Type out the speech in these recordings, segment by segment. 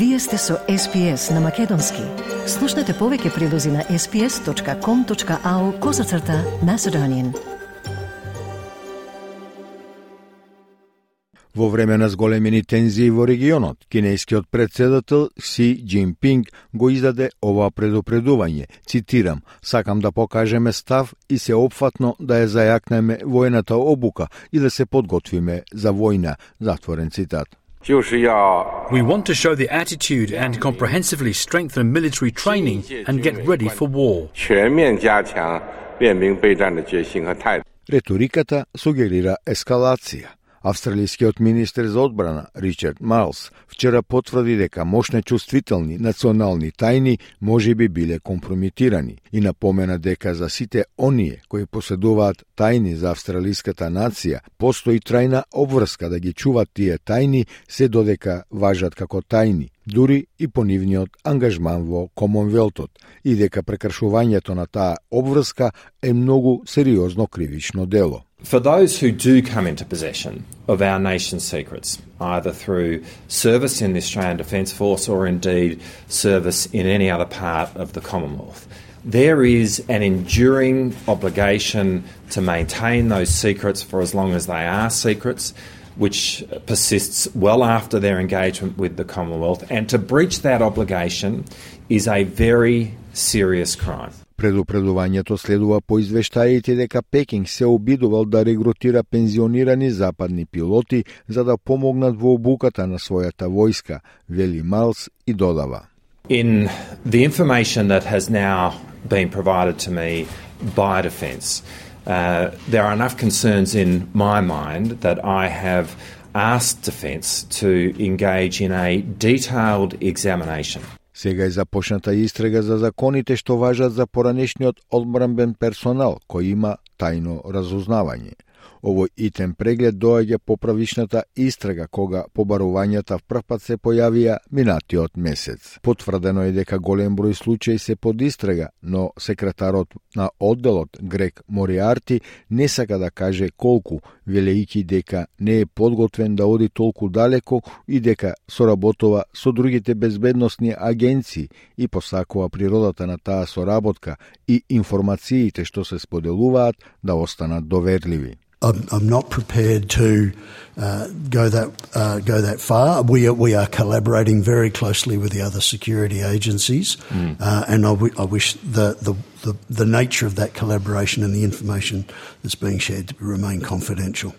Вие сте со SPS на Македонски. Слушнете повеќе прилози на sps.com.au козацрта на Седонин. Во време на зголемени тензии во регионот, кинескиот председател Си Джинпинг го издаде ова предупредување. Цитирам, сакам да покажеме став и се опфатно да ја зајакнеме војната обука и да се подготвиме за војна. Затворен цитат. We want to show the attitude and comprehensively strengthen military training and get ready for war. Retoricata sugerira eskalacija. Австралискиот министер за одбрана Ричард Марлс вчера потврди дека мошне чувствителни национални тајни може би биле компромитирани и напомена дека за сите оние кои поседуваат тајни за австралиската нација постои трајна обврска да ги чуваат тие тајни се додека важат како тајни, дури и по нивниот ангажман во Комонвелтот и дека прекршувањето на таа обврска е многу сериозно кривично дело. For those who do come into possession of our nation's secrets, either through service in the Australian Defence Force or indeed service in any other part of the Commonwealth, there is an enduring obligation to maintain those secrets for as long as they are secrets, which persists well after their engagement with the Commonwealth. And to breach that obligation is a very serious crime. Предупредувањето следува по извештаите дека Пекинг се обидувал да регрутира пензионирани западни пилоти за да помогнат во обуката на својата војска, вели Малс и додава. In the information that has now been provided to me by Defence, uh, there are enough concerns in my mind that I have asked Defence to engage in a detailed examination Сега е започната истрага за законите што важат за поранешниот одбранбен персонал кој има тајно разузнавање. Овој итен преглед доаѓа по правишната истрага кога побарувањата в прв пат се појавија минатиот месец. Потврдено е дека голем број случаи се под истрага, но секретарот на одделот Грек Мориарти не сака да каже колку, велејќи дека не е подготвен да оди толку далеко и дека соработува со другите безбедносни агенции и посакува природата на таа соработка и информациите што се споделуваат да останат доверливи. I'm, I'm not prepared to uh, go that uh, go that far. We are, we are collaborating very closely with the other security agencies, mm. uh, and I, w- I wish the, the, the the nature of that collaboration and the information that's being shared to remain confidential.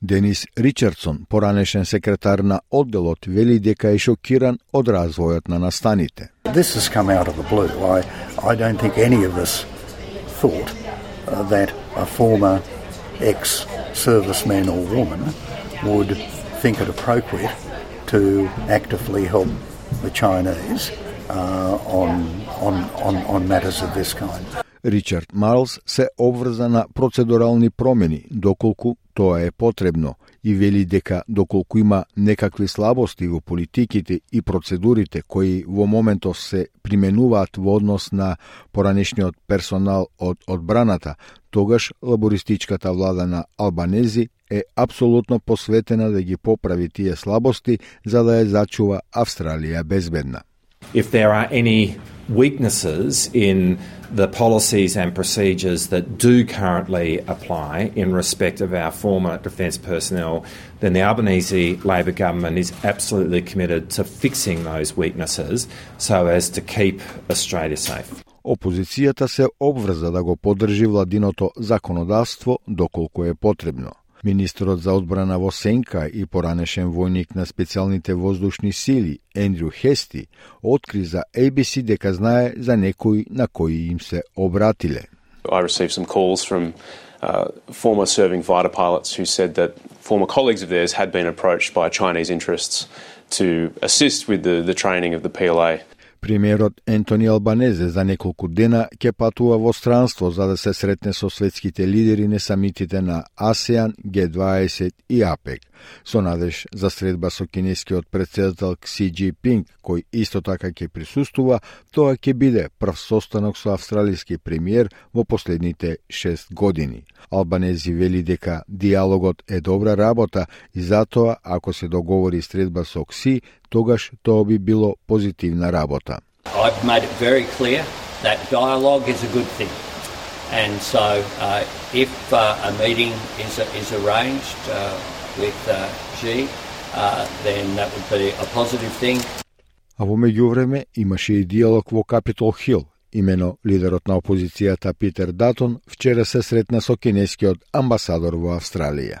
Denis Richardson, poranešen sekretar na oddelot, veli deka je šokiran od razvoja na nastanite. This has come out of the blue. I, I don't think any of us thought uh, that a former ex serviceman or woman would think it appropriate to actively help the Chinese uh, on, on, on, on matters of this kind. Ричард Марлс се обврза на процедурални промени доколку тоа е потребно и вели дека доколку има некакви слабости во политиките и процедурите кои во моментов се применуваат во однос на поранешниот персонал од одбраната, тогаш лабористичката влада на Албанези е апсолутно посветена да ги поправи тие слабости за да ја зачува Австралија безбедна. if there are any weaknesses in the policies and procedures that do currently apply in respect of our former defence personnel, then the Albanese Labor government is absolutely committed to fixing those weaknesses so as to keep Australia safe. Опозицијата се обврза да го поддржи владиното законодавство доколку е потребно. Министерот за одбрана во Сенка и поранешен војник на специјалните воздушни сили Ендрю Хести откри за ABC дека знае за некои на кои им се обратиле. I received some calls from uh, former serving fighter pilots who said that former colleagues of theirs had been approached by Chinese interests to assist with the, the training of the PLA. Примерот Ентони Албанезе за неколку дена ќе патува во странство за да се сретне со светските лидери на самитите на АСЕАН, Г20 и АПЕК, со надеж за средба со кинескиот председател Кси Джипинг, кој исто така ќе присуствува, тоа ќе биде прв состанок со австралиски премиер во последните шест години. Албанези вели дека диалогот е добра работа и затоа, ако се договори средба со Кси, тогаш тоа би било позитивна работа. I've made it very clear that dialogue is a good thing. And so uh, if uh, a meeting is, is arranged uh, with uh, Xi, uh, then that would be a positive thing. А во меѓувреме имаше и диалог во Капитол Хил. Имено лидерот на опозицијата Питер Датон вчера се сретна со кинескиот амбасадор во Австралија.